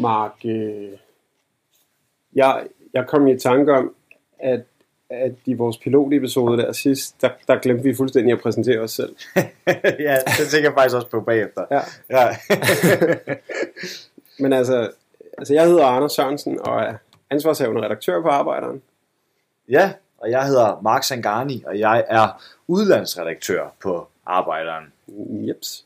Mark, øh, jeg, jeg kom i tanke om, at, at i vores pilotepisode der sidst, der, der glemte vi fuldstændig at præsentere os selv. ja, det tænker jeg faktisk også på bagefter. Ja. ja. Men altså, altså, jeg hedder Anders Sørensen og er ansvarshavende redaktør på Arbejderen. ja, og jeg hedder Mark Sangani, og jeg er udlandsredaktør på Arbejderen. Jeps.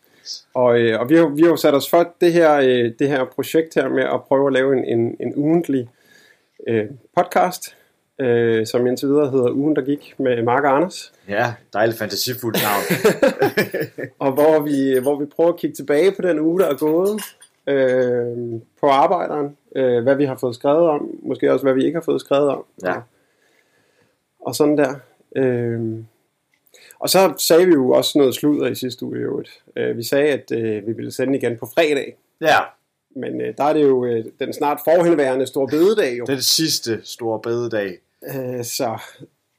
Og, øh, og vi, har, vi har jo sat os for det her, øh, det her projekt her med at prøve at lave en, en, en ugentlig øh, podcast, øh, som indtil videre hedder Ugen, der gik med Mark og Anders. Ja, dejligt fantasifuldt navn. Og hvor vi, hvor vi prøver at kigge tilbage på den uge, der er gået øh, på arbejderen. Øh, hvad vi har fået skrevet om. Måske også, hvad vi ikke har fået skrevet om. Ja. Og, sådan der. Øh, og så sagde vi jo også noget sludder i sidste uge i øvrigt. Øh, vi sagde, at øh, vi ville sende igen på fredag. ja, Men øh, der er det jo øh, den snart forhenværende store bededag jo. det sidste store bededag. Øh, så,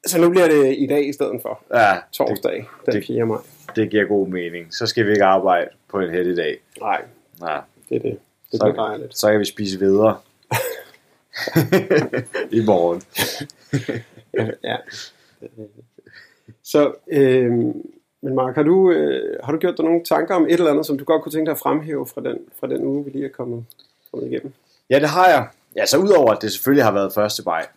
så nu bliver det i dag i stedet for Ja, torsdag, den det- 4. maj. det, giver god mening. Så skal vi ikke arbejde på en heldig dag. Nej, Ja. det er det. Det Så, bliver dejligt. så kan vi spise videre. I morgen. ja. Så, øh, men Mark, har du, øh, har du gjort dig nogle tanker om et eller andet, som du godt kunne tænke dig at fremhæve fra den, fra den uge, vi lige er kommet, kommet igennem? Ja, det har jeg. Ja, så udover at det selvfølgelig har været første maj,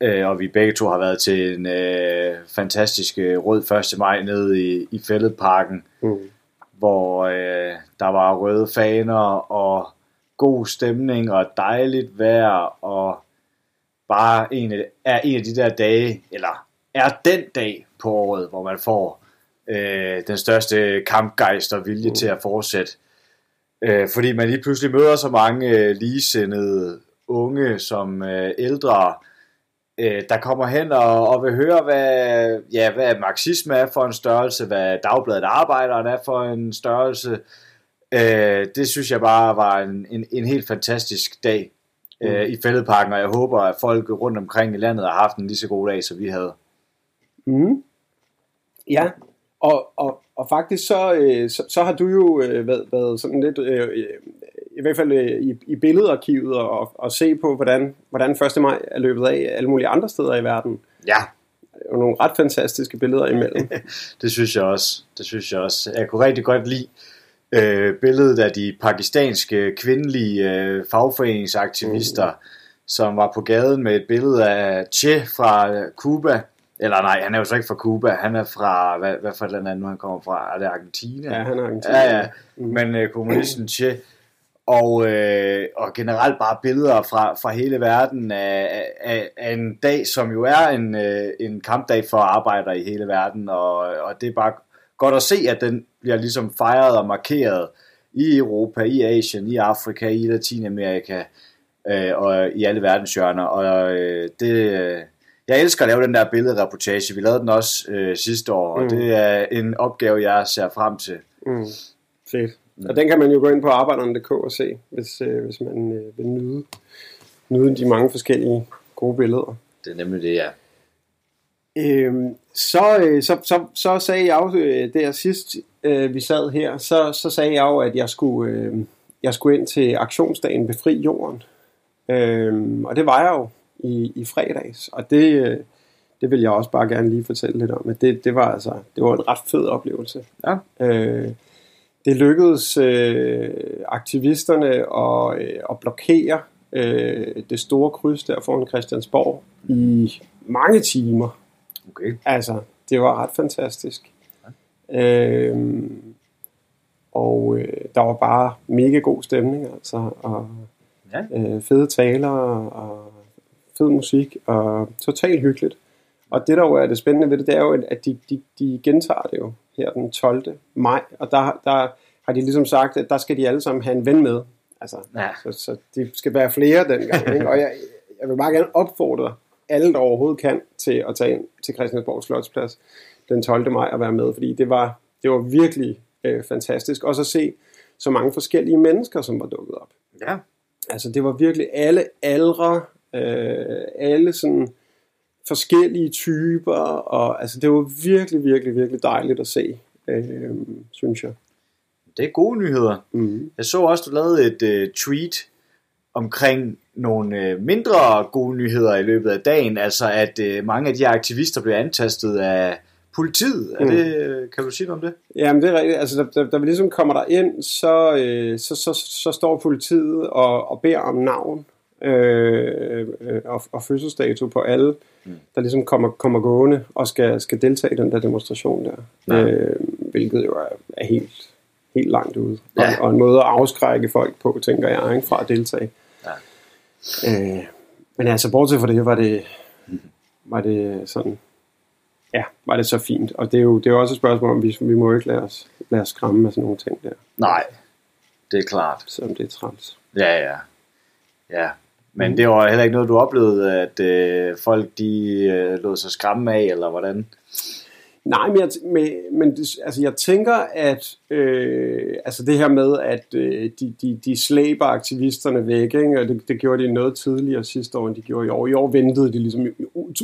øh, og vi begge to har været til en øh, fantastisk øh, rød 1. maj nede i, i Fælledparken, Mm. hvor øh, der var røde faner og god stemning og dejligt vejr og bare en af, er en af de der dage, eller er den dag på året, hvor man får øh, den største kampgejst og vilje mm. til at fortsætte. Øh, fordi man lige pludselig møder så mange øh, ligesindede unge som øh, ældre, øh, der kommer hen og, og vil høre, hvad, ja, hvad marxisme er for en størrelse, hvad Dagbladet Arbejderen er for en størrelse. Øh, det synes jeg bare var en, en, en helt fantastisk dag øh, i Fælledparken, og jeg håber, at folk rundt omkring i landet har haft en lige så god dag, som vi havde. Mm. Ja, og, og, og faktisk så, øh, så, så har du jo øh, været, været sådan lidt, øh, øh, i hvert fald øh, i, i billedarkivet, og, og, og se på, hvordan, hvordan 1. maj er løbet af alle mulige andre steder i verden. Ja, Og nogle ret fantastiske billeder imellem. det synes jeg også. Det synes jeg også. Jeg kunne rigtig godt lide øh, billedet af de pakistanske kvindelige øh, fagforeningsaktivister, mm. som var på gaden med et billede af Che fra øh, Cuba. Eller nej, han er jo så ikke fra Cuba. Han er fra, hvad, hvad for et land er nu, han kommer fra? Er det Argentina? Ja, han er argentiner. Ja, ja. Men øh, kommunisten Che. Og, øh, og generelt bare billeder fra, fra hele verden af, af, af en dag, som jo er en, øh, en kampdag for arbejdere i hele verden. Og, og det er bare godt at se, at den bliver ligesom fejret og markeret i Europa, i Asien, i Afrika, i Latinamerika øh, og i alle verdenshjørner. Og øh, det, øh, jeg elsker at lave den der billedreportage. Vi lavede den også øh, sidste år, og Mm. det er en opgave, jeg ser frem til. Mm. Fedt. Og den kan man jo gå ind på arbejderen.dk og se, hvis, øh, hvis man øh, vil nyde, nyde de mange forskellige gode billeder. Det er nemlig det, ja. Øhm, så, øh, så, så, så sagde jeg jo, øh, der sidst øh, vi sad her, så, så sagde jeg jo, at jeg skulle, øh, jeg skulle ind til aktionsdagen Befri Jorden. Øhm, og det var jeg jo i, i fredags, og det, øh, det vil jeg også bare gerne lige fortælle lidt om. At det, det, var altså, det var en ret fed oplevelse. Ja. Øh, det lykkedes øh, aktivisterne at, øh, at blokere øh, det store kryds der foran Christiansborg i mange timer. Okay. Altså, det var ret fantastisk. Øhm, og øh, der var bare mega god stemning, altså, og Ja. øh, fede taler, og fed musik, og totalt hyggeligt. Og det der jo er det spændende ved det, det er jo, at de, de, de gentager det jo her den 12. maj, og der, der har de ligesom sagt, at der skal de alle sammen have en ven med. Altså, Ja. så, så det skal være flere dengang. Ikke? Og jeg, jeg vil bare gerne opfordre alle, der overhovedet kan, til at tage ind til Christiansborg Slotsplads den 12. maj og være med, fordi det var, det var virkelig øh, fantastisk. Også at se så mange forskellige mennesker, som var dukket op. Ja. Altså det var virkelig alle aldre, øh, alle sådan forskellige typer, og altså det var virkelig, virkelig, virkelig dejligt at se, øh, synes jeg. Det er gode nyheder. Mm. Jeg så også, du lavede et øh, tweet omkring nogle øh, mindre gode nyheder i løbet af dagen, altså at øh, mange af de aktivister blev antastet af politiet. Er Mm. det, øh, kan du sige noget om det? Jamen det er rigtigt, altså da, da, da vi ligesom kommer der ind, så, øh, så, så, så står politiet og, og beder om navn øh, og, og fødselsdato på alle, mm. der ligesom kommer, kommer gående og skal, skal deltage i den der demonstration der. Ja. Øh, hvilket jo er, er helt, helt langt ude. Ja. Og, og en måde at afskrække folk på, tænker jeg, ikke, fra at deltage. Øh, men altså, bortset fra det, var det, var det sådan, ja, var det så fint. Og det er jo, det er jo også et spørgsmål om, vi, vi må ikke lade os, lade os skræmme med sådan nogle ting der, Nej, det er klart. selvom det er træls. Ja, ja. Ja, men det var heller ikke noget, du oplevede, at øh, folk de øh, lod sig skræmme af, eller hvordan? Nej, men, jeg, men, men altså, jeg tænker, at øh, altså det her med, at øh, de, de, de slæber aktivisterne væk, ikke? og det, det gjorde de noget tidligere sidste år, end de gjorde i år. I år ventede de ligesom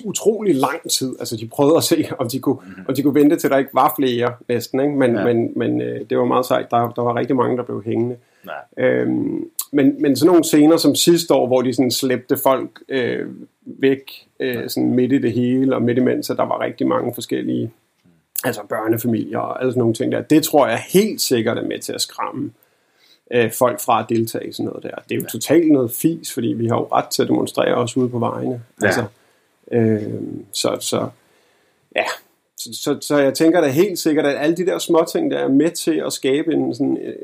utrolig lang tid. Altså de prøvede at se, om de kunne, om de kunne vente til, der ikke var flere næsten. Ikke? Men, Ja. ja. men, men øh, det var meget sejt. Der, der var rigtig mange, der blev hængende. Nej. Øhm, men, men sådan nogle scener som sidste år, hvor de sådan slæbte folk øh, væk øh, sådan midt i det hele, og midt imens, at der var rigtig mange forskellige altså børnefamilier og alle sådan nogle ting der, det tror jeg helt sikkert er med til at skræmme øh, folk fra at deltage i sådan noget der. Det er jo ja. totalt noget fis, fordi vi har jo ret til at demonstrere os ude på vejene. Ja. Altså, øh, så, så ja, så, så, så jeg tænker da helt sikkert, at alle de der små ting, der er med til at skabe en sådan øh,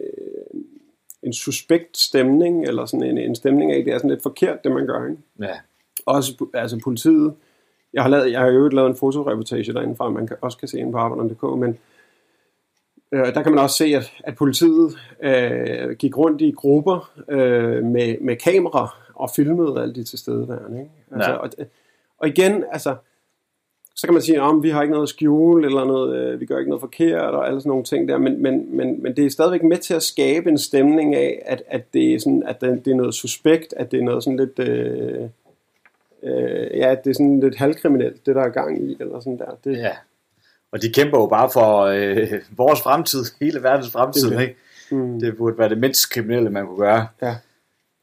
en suspekt stemning, eller sådan en, en stemning af, det er sådan lidt forkert, det man gør, ikke? Ja. Også altså politiet. Jeg har, lavet, jeg har jo lavet en fotoreportage derinde fra, man kan, også kan se ind på arbejderne.dk, men øh, der kan man også se, at, at politiet øh, gik rundt i grupper øh, med, med kamera og filmede alle de tilstedeværende. Ikke? Altså, Ja. og, og igen, altså, så kan man sige, at vi har ikke noget at skjule, eller noget, øh, vi gør ikke noget forkert, og alle sådan nogle ting der, men, men, men, men det er stadigvæk med til at skabe en stemning af, at, at, det, er sådan, at det, det er noget suspekt, at det er noget sådan lidt... Øh, øh, ja, det er sådan lidt halvkriminelt, det der er gang i, eller sådan der. Det, ja. Og de kæmper jo bare for øh, vores fremtid, hele verdens fremtid, Det det. ikke? Mm. Det burde være det mindst kriminelle, man kunne gøre. Ja.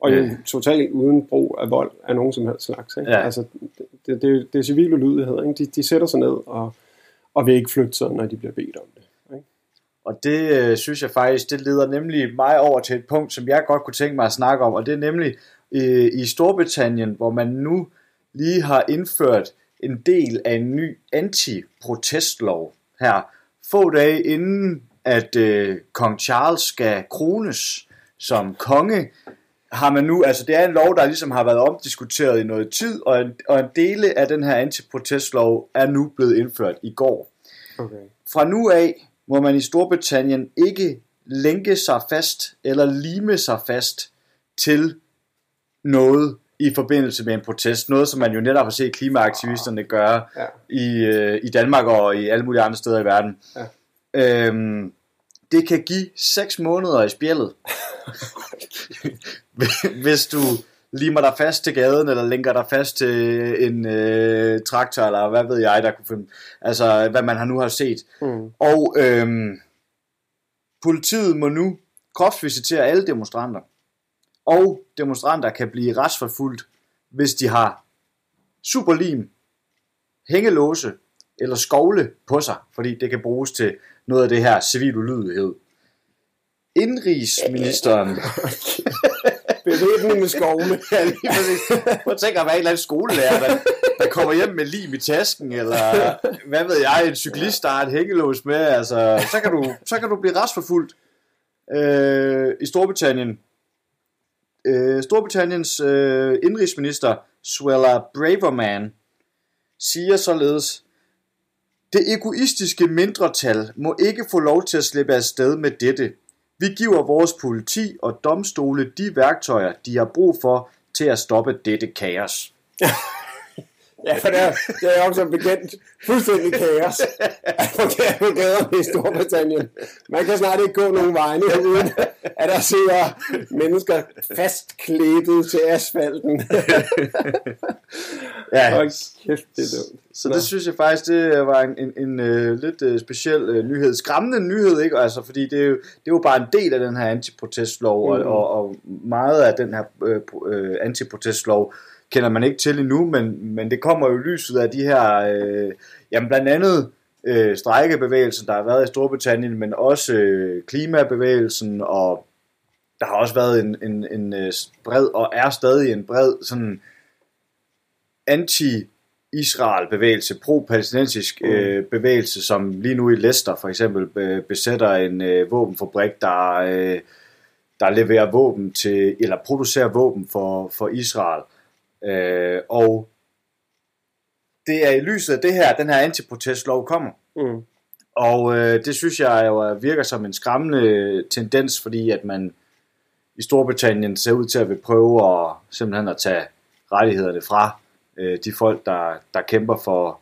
Og jo Ja. totalt uden brug af vold af nogen som helst slags. Ikke? Ja. Altså, det, det, det er civil ulydighed. Ikke? De, de sætter sig ned og, og vil ikke flytte sig, når de bliver bedt om det. Ikke? Og det øh, synes jeg faktisk, det leder nemlig mig over til et punkt, som jeg godt kunne tænke mig at snakke om, og det er nemlig øh, i Storbritannien, hvor man nu lige har indført en del af en ny anti-protestlov her, få dage inden at øh, kong Charles skal krones som konge, har man nu, altså det er en lov, der ligesom har været omdiskuteret i noget tid, og en, og en dele af den her antiprotestlov er nu blevet indført i går. Okay. Fra nu af må man i Storbritannien ikke lænke sig fast eller lime sig fast til noget i forbindelse med en protest. Noget, som man jo netop har set klimaaktivisterne gøre Ja. i, øh, i Danmark og i alle mulige andre steder i verden. Ja. Øhm, det kan give 6 måneder i spjældet, hvis du limer dig fast til gaden, eller lænker dig fast til en øh, traktor, eller hvad ved jeg, der kunne finde, altså hvad man har nu har set. Mm. Og øhm, politiet må nu kropsvisitere alle demonstranter. Og demonstranter kan blive retsforfulgt, hvis de har superlim, hængelåse eller skovle på sig, fordi det kan bruges til noget af det her civil ulydighed. Indrigsministeren Bevæbning med skovle. Ja, lige præcis. Prøv at tænke at være en eller anden skolelærer, der, der kommer hjem med lim i tasken, eller hvad ved jeg, en cyklist, der har et hængelås med, altså, så kan du, så kan du blive retsforfulgt øh, i Storbritannien. Øh, Storbritanniens øh, indrigsminister, Suella Braverman, siger således, det egoistiske mindretal må ikke få lov til at slippe afsted med dette. Vi giver vores politi og domstole de værktøjer, de har brug for til at stoppe dette kaos. Ja, for det er, det er jo som bekendt fuldstændig kaos på ga- på gaderne i Storbritannien. Man kan snart ikke gå nogen vegne, uden at der sidder mennesker fastklæbet til asfalten. Ja, Hold kæft, det er dumt. Så Nå. det synes jeg faktisk, det var en, en, en uh, lidt uh, speciel uh, nyhed. Skræmmende nyhed, ikke? Altså, fordi det er, jo, det er jo bare en del af den her antiprotestlov, mm. og, og, og meget af den her uh, uh, antiprotestlov kender man ikke til endnu, men, men det kommer jo lyset af de her, uh, jamen blandt andet uh, strejkebevægelsen, der har været i Storbritannien, men også uh, klimabevægelsen, og der har også været en, en, en uh, bred, og er stadig en bred sådan anti Israel bevægelse, pro-palæstinensisk øh, bevægelse, som lige nu i Leicester for eksempel øh, besætter en øh, våbenfabrik, der, øh, der leverer våben til, eller producerer våben for, for Israel. Øh, og det er i lyset af det her, den her antiprotestlov kommer. Mm. Og øh, det synes jeg jo virker som en skræmmende tendens, fordi at man i Storbritannien ser ud til at vil prøve at simpelthen at tage rettighederne fra øh, de folk, der, der kæmper for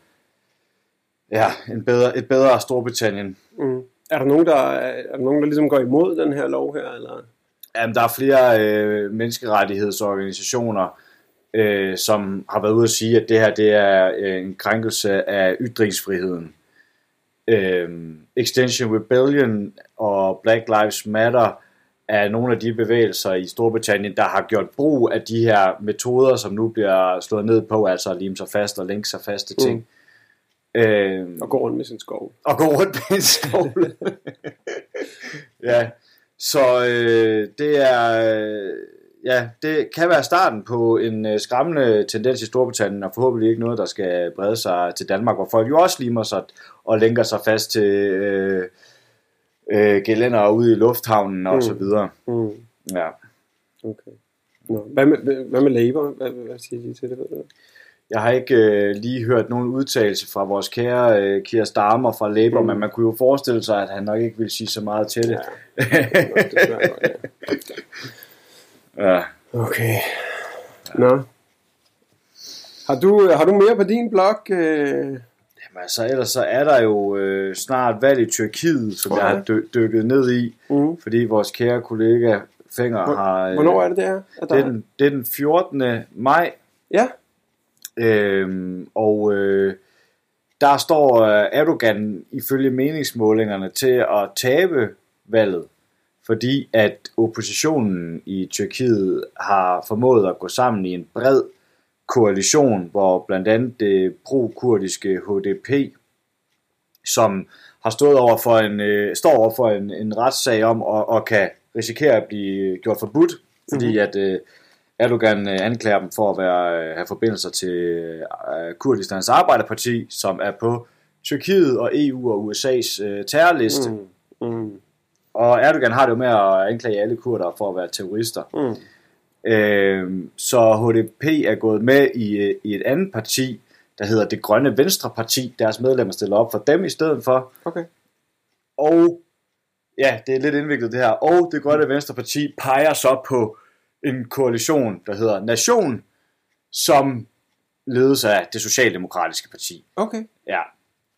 ja, en bedre, et bedre Storbritannien. Mm. Er der nogen, der, er der nogen, der ligesom går imod den her lov her? Eller? Jamen, der er flere øh, menneskerettighedsorganisationer, øh, som har været ude at sige, at det her det er øh, en krænkelse af ytringsfriheden. Øh, Extension Rebellion og Black Lives Matter er nogle af de bevægelser i Storbritannien, der har gjort brug af de her metoder, som nu bliver slået ned på, altså at lime sig fast og lænke sig fast til ting. Mm. Øh, Og går rundt med sin skov. og gå rundt med en skovle. ja, så øh, det er øh, ja, det kan være starten på en øh, skræmmende tendens i Storbritannien, og forhåbentlig ikke noget, der skal brede sig til Danmark, hvor folk jo også limer sig og lænker sig fast til øh, øh, gelænder ude i lufthavnen og Mm. så videre. Mm. Ja. Okay. Nå. Hvad, med, hvad med Labour? Hvad, hvad siger de til det? Jeg har ikke øh, lige hørt nogen udtalelse fra vores kære øh, Keir Starmer fra Labour, mm. Men man kunne jo forestille sig, at han nok ikke ville sige så meget til det. Ja, det smager godt, ja. ja. Okay. Nå. Har du, har du mere på din blog? Øh? Jamen altså, ellers så er der jo øh, snart valg i Tyrkiet, som jeg Okay. har dy- dykket ned i, Mm. fordi vores kære kollega Fenger Hvor- har... Øh, Hvornår er det der? Det, er den, det er den 14. maj, Ja. øhm, og øh, der står øh, Erdogan ifølge meningsmålingerne til at tabe valget, fordi at oppositionen i Tyrkiet har formået at gå sammen i en bred koalition, hvor blandt andet det pro-kurdiske HDP, som har stået over for en, øh, står over for en, en retssag om og, og kan risikere at blive gjort forbudt, fordi mm-hmm. at øh, Erdogan øh, anklager dem for at være, øh, have forbindelser til øh, Kurdistans Arbejderparti, som er på Tyrkiet og EU og USA's øh, terrorliste. Mm. Mm. Og Erdogan har det jo med at anklage alle kurdere for at være terrorister. Mm. Øh, så HDP er gået med i, øh, i et andet parti, der hedder Det Grønne Venstre Parti. Deres medlemmer stiller op for dem i stedet for. Okay. Og ja, det er lidt indviklet det her. Og Det Grønne Venstre Parti peger så på en koalition, der hedder Nation, som ledes af det Socialdemokratiske Parti. Okay. Ja.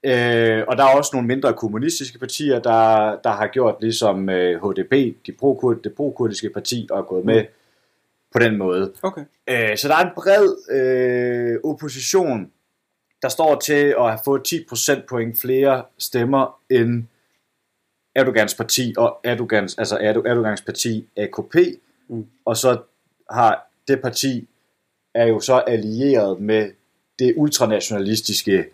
Øh, og der er også nogle mindre kommunistiske partier, der, der har gjort ligesom øh, HDP, de pro det pro-kurdiske parti, og er gået med på den måde. Okay. Øh, så der er en bred øh, opposition, der står til at have fået 10 procentpoint flere stemmer end Erdogans parti og Erdogans, altså Erdo- Erdogans parti AKP. Mm. Og så har det parti er jo så allieret med det ultranationalistiske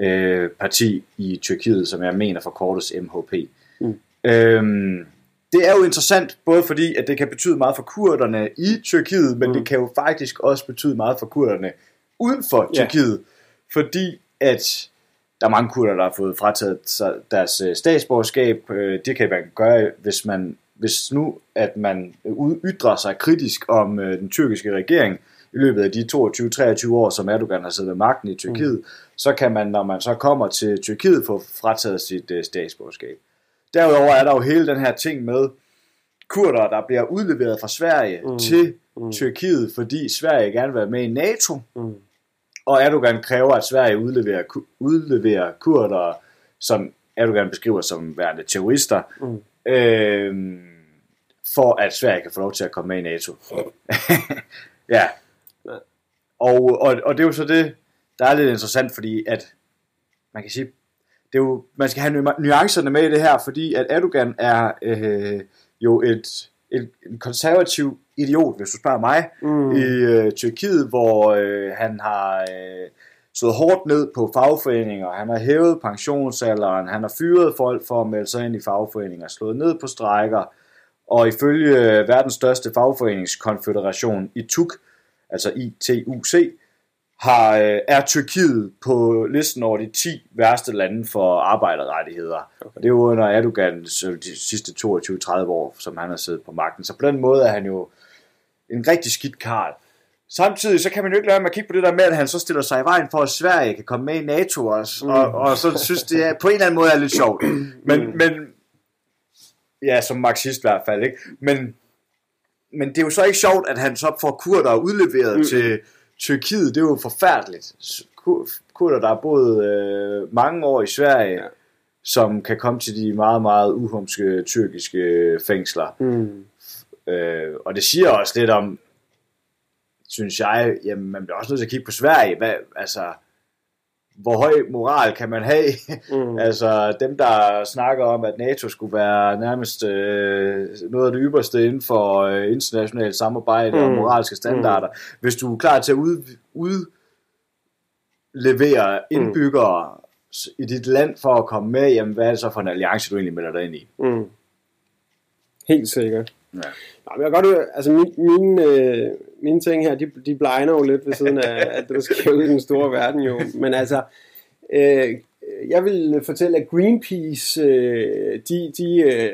øh, parti i Tyrkiet, som jeg mener forkortes MHP. Mm. Øhm, det er jo interessant, både fordi, at det kan betyde meget for kurderne i Tyrkiet, men Mm. det kan jo faktisk også betyde meget for kurderne uden for. Tyrkiet, fordi at der er mange kurder, der har fået frataget deres øh, statsborgerskab. Øh, Det kan man gøre, hvis man hvis nu, at man ytrer sig kritisk om øh, den tyrkiske regering i løbet af de 22-23 år, som Erdogan har siddet ved magten i Tyrkiet, mm. så kan man, når man så kommer til Tyrkiet, få frataget sit øh, statsborgerskab. Derudover er der jo hele den her ting med kurder, der bliver udleveret fra Sverige mm. Til Mm. Tyrkiet, fordi Sverige gerne vil være med i NATO, Mm. og Erdogan kræver, at Sverige udleverer, udleverer kurder, som Erdogan beskriver som værende terrorister, mm. øh, for at Sverige kan få lov til at komme med i NATO. ja. Og, og, og det er jo så det, der er lidt interessant, fordi at man kan sige, det er jo, man skal have nu- nuancerne med i det her, fordi at Erdogan er øh, jo et, et, en konservativ idiot, hvis du spørger mig, mm. i øh, Tyrkiet, hvor øh, han har øh, slået hårdt ned på fagforeninger, han har hævet pensionsalderen, han har fyret folk for at melde sig ind i fagforeninger, slået ned på strejker, og ifølge øh, verdens største fagforeningskonfederation, ITUC, altså ITUC, har, øh, er Tyrkiet på listen over de 10 værste lande for arbejderrettigheder. Okay. Og det er jo under Erdogans de sidste 22-30 år, som han har siddet på magten. Så på den måde er han jo en rigtig skidt karl. Samtidig så kan man jo ikke lade med at kigge på det der med, at han så stiller sig i vejen for, at Sverige kan komme med i NATO også. Mm. Og, og så synes det er, på en eller anden måde er lidt sjovt. Men, mm. men ja, som marxist i hvert fald, ikke? Men, men det er jo så ikke sjovt, at han så får kurder udleveret mm. til Tyrkiet. Det er jo forfærdeligt. Kur- Kurder, der har boet øh, mange år i Sverige, ja. som kan komme til de meget, meget uhumske tyrkiske fængsler. Mm. Øh, og det siger også lidt om, synes jeg, jamen man bliver også nødt til at kigge på Sverige. Hvad, altså, hvor høj moral kan man have? Mm. altså dem, der snakker om, at NATO skulle være nærmest øh, noget af det ypperste inden for øh, internationalt samarbejde mm. og moralske standarder. Mm. Hvis du er klar til at ud, udlevere indbyggere mm. i dit land for at komme med, jamen hvad er det så for en alliance, du egentlig melder dig ind i? Mm. Helt sikkert. Ja. Nå, men jeg kan godt altså min, mine, øh, mine ting her, de, de blegner jo lidt ved siden af, at det der sker i den store verden jo. Men altså, øh, jeg vil fortælle, at Greenpeace, øh, de, de, øh,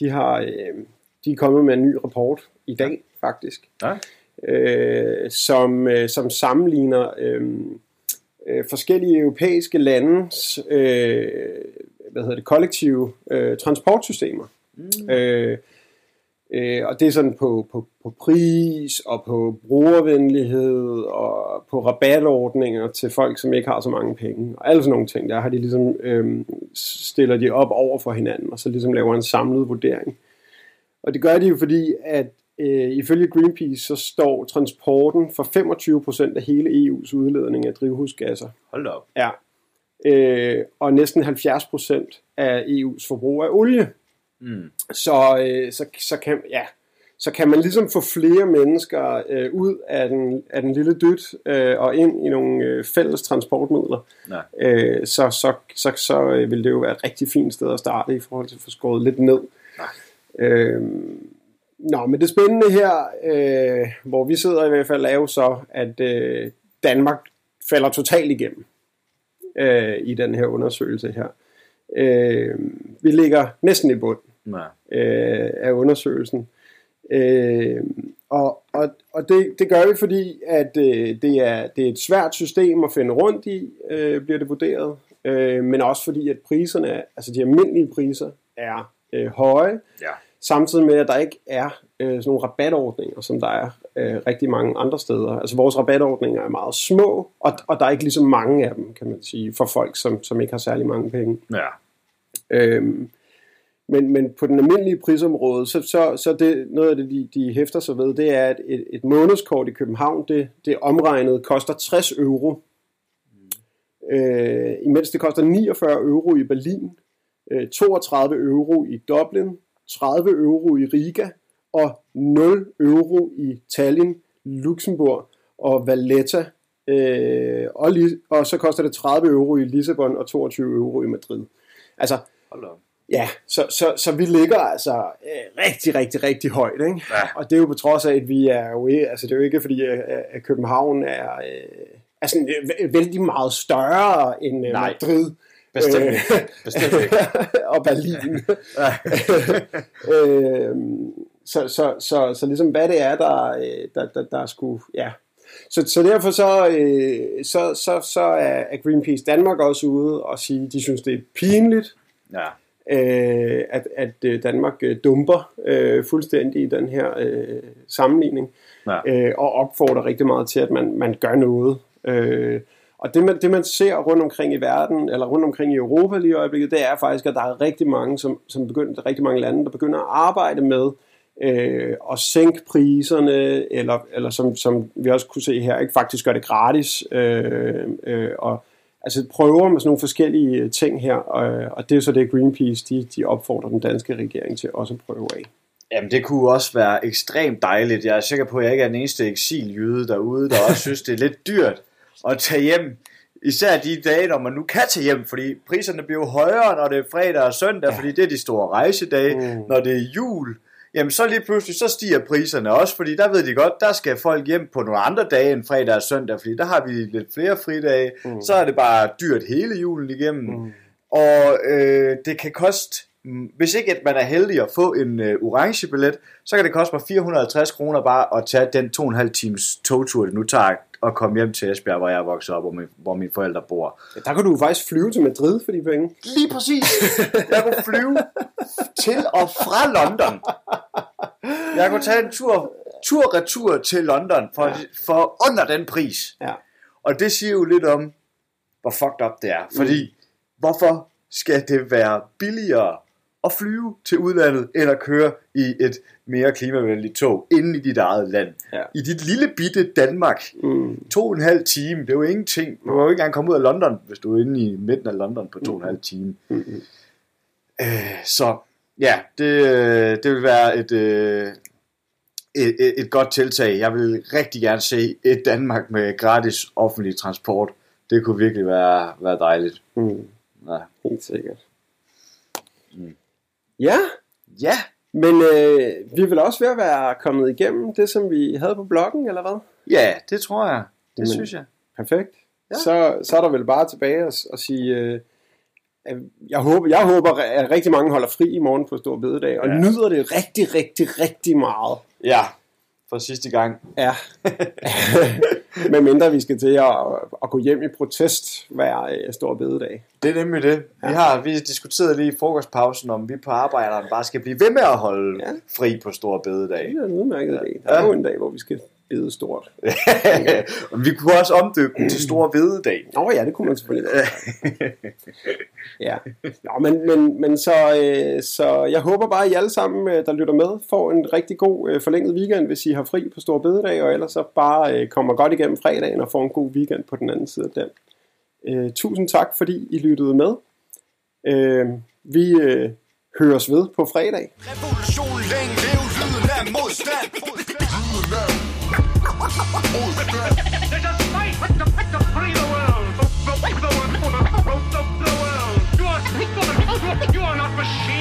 de, har, øh, de er kommet med en ny rapport i dag, faktisk, Ja. øh, som, øh, som sammenligner øh, øh, forskellige europæiske landes øh, hvad hedder det, kollektive øh, transportsystemer. Mm. Øh, øh, og det er sådan på, på, på pris og på brugervenlighed og på rabatordninger til folk, som ikke har så mange penge. Og alle sådan nogle ting, der har de ligesom, øh, stiller de op over for hinanden, og så ligesom laver en samlet vurdering. Og det gør de jo fordi, at øh, ifølge Greenpeace, så står transporten for 25% af hele EU's udledning af drivhusgasser. Hold op. Ja. Øh, og næsten 70% af EU's forbrug af olie. Mm. Så, øh, så, så, kan, ja, så kan man ligesom få flere mennesker øh, ud af den, af den lille dyt øh, og ind i nogle øh, fælles transportmidler. Øh, så, så, så, så øh, vil det jo være et rigtig fint sted at starte i forhold til at få skåret lidt ned. Øh, nå, men det spændende her, øh, hvor vi sidder i hvert fald, er jo så, at øh, Danmark falder totalt igennem øh, i den her undersøgelse her. Øh, vi ligger næsten i bund Ja. øh, af undersøgelsen. Øh, og og, og det, det gør vi, fordi at øh, det, er, det er et svært system at finde rundt i, øh, bliver det vurderet. Øh, men også fordi, at priserne, altså de almindelige priser, er øh, høje, Ja. Samtidig med, at der ikke er øh, sådan nogle rabatordninger, som der er øh, rigtig mange andre steder. Altså vores rabatordninger er meget små, og, og der er ikke lige så mange af dem, kan man sige, for folk, som, som ikke har særlig mange penge. Ja. Øhm, men, men på den almindelige prisområde, så, så, så det, noget af det, de, de hæfter sig ved, det er, at et, et månedskort i København, det, det omregnet koster 60 euro. Øh, imens det koster 49 euro i Berlin, øh, 32 euro i Dublin, 30 euro i Riga og 0 euro i Tallinn, Luxembourg og Valletta. Øh, og, og så koster det 30 euro i Lissabon og 22 euro i Madrid. Altså, Hold op. Ja, så, så, så vi ligger altså øh, rigtig, rigtig, rigtig højt, ikke? Ja. Og det er jo på trods af, at vi er jo ikke, altså det er jo ikke fordi, at, at København er, øh, er sådan, øh, vældig meget større end øh. Madrid. Bestemt Øh, ikke. Bestemt ikke. og Berlin. øh, så, så, så, så ligesom hvad det er, der, øh, der, der, der skulle, ja. Så, så derfor så, øh, så, så, så er Greenpeace Danmark også ude og sige, de synes, det er pinligt, Ja. øh, at, at øh, Danmark øh, dumper øh, fuldstændig i den her øh, sammenligning, Ja. øh, og opfordrer rigtig meget til, at man, man gør noget Øh, og det man, det man ser rundt omkring i verden, eller rundt omkring i Europa lige i øjeblikket, det er faktisk, at der er rigtig mange, som, som begynder, rigtig mange lande, der begynder at arbejde med øh, at sænke priserne, eller, eller som, som vi også kunne se her, ikke faktisk gør det gratis, øh, øh, og altså prøver med sådan nogle forskellige øh, ting her, og, og det er så det Greenpeace, de, de opfordrer den danske regering til også at prøve af. Jamen, det kunne også være ekstremt dejligt. Jeg er sikker på, at jeg ikke er den eneste eksiljyde derude, der også synes, det er lidt dyrt at tage hjem. Især de dage, når man nu kan tage hjem, fordi priserne bliver jo højere, når det er fredag og søndag, ja. fordi det er de store rejsedage. Mm. Når det er jul, jamen så lige pludselig, så stiger priserne også, fordi der ved de godt, der skal folk hjem på nogle andre dage end fredag og søndag, fordi der har vi lidt flere fridage, mm. så er det bare dyrt hele julen igennem. Mm. Og øh, det kan koste hvis ikke at man er heldig at få en uh, orange billet, så kan det koste mig 450 kroner bare at tage den to og en halv times togtur, det nu tager at komme hjem til Esbjerg, hvor jeg er vokset op, hvor, min, hvor mine forældre bor. Ja, der kan du faktisk flyve til Madrid for de penge. Lige præcis. Jeg kunne flyve til og fra London. Jeg kunne tage en tur, tur-retur til London for, ja. for under den pris. Ja. Og det siger jo lidt om, hvor fucked up det er. Fordi, mm. hvorfor skal det være billigere at flyve til udlandet, end at køre i et mere klimavenligt tog, inden i dit eget land. Ja. I dit lille bitte Danmark, mm. to og en halv time, det er jo ingenting. Du kan jo ikke engang komme ud af London, hvis du er inde i midten af London på to og en halv time. Mm-hmm. Øh, så ja, det, det vil være et, øh, et, et, et godt tiltag. Jeg vil rigtig gerne se et Danmark med gratis offentlig transport. Det kunne virkelig være, være dejligt. Mm. Ja. Helt sikkert. Ja, ja, men øh, vi er vel også ved at være kommet igennem det, som vi havde på bloggen, eller hvad? ja, det tror jeg. Det Jamen. synes jeg. Perfekt. Ja. Så, så er der vel bare tilbage at, at sige, øh, at jeg, håber, jeg håber, at rigtig mange holder fri i morgen på Stor Bededag, og Ja. nyder det rigtig, rigtig, rigtig meget. Ja, for sidste gang. Ja. Med mindre vi skal til at, at gå hjem i protest hver øh, Stor Bededag. Det er nemlig det. Vi har vi diskuterede lige i frokostpausen, om vi på arbejderen bare skal blive ved med at holde Ja. ja. fri på store bededag. Det er en udmærket dag. Der er jo en dag, hvor vi skal bede stort. Og vi kunne også omdøbe den til store bededag. Nå ja, det kunne man selvfølgelig. Ja. Nå, men, men, men så, øh, så jeg håber bare, at I alle sammen, øh, der lytter med, får en rigtig god øh, forlænget weekend, hvis I har fri på Stor Bededag, og ellers så bare øh, kommer godt igennem fredagen og får en god weekend på den anden side af den. Øh, tusind tak, fordi I lyttede med. Øh, vi øh, høres ved på fredag. Revolution længe lev lyden af modstand You are not machine.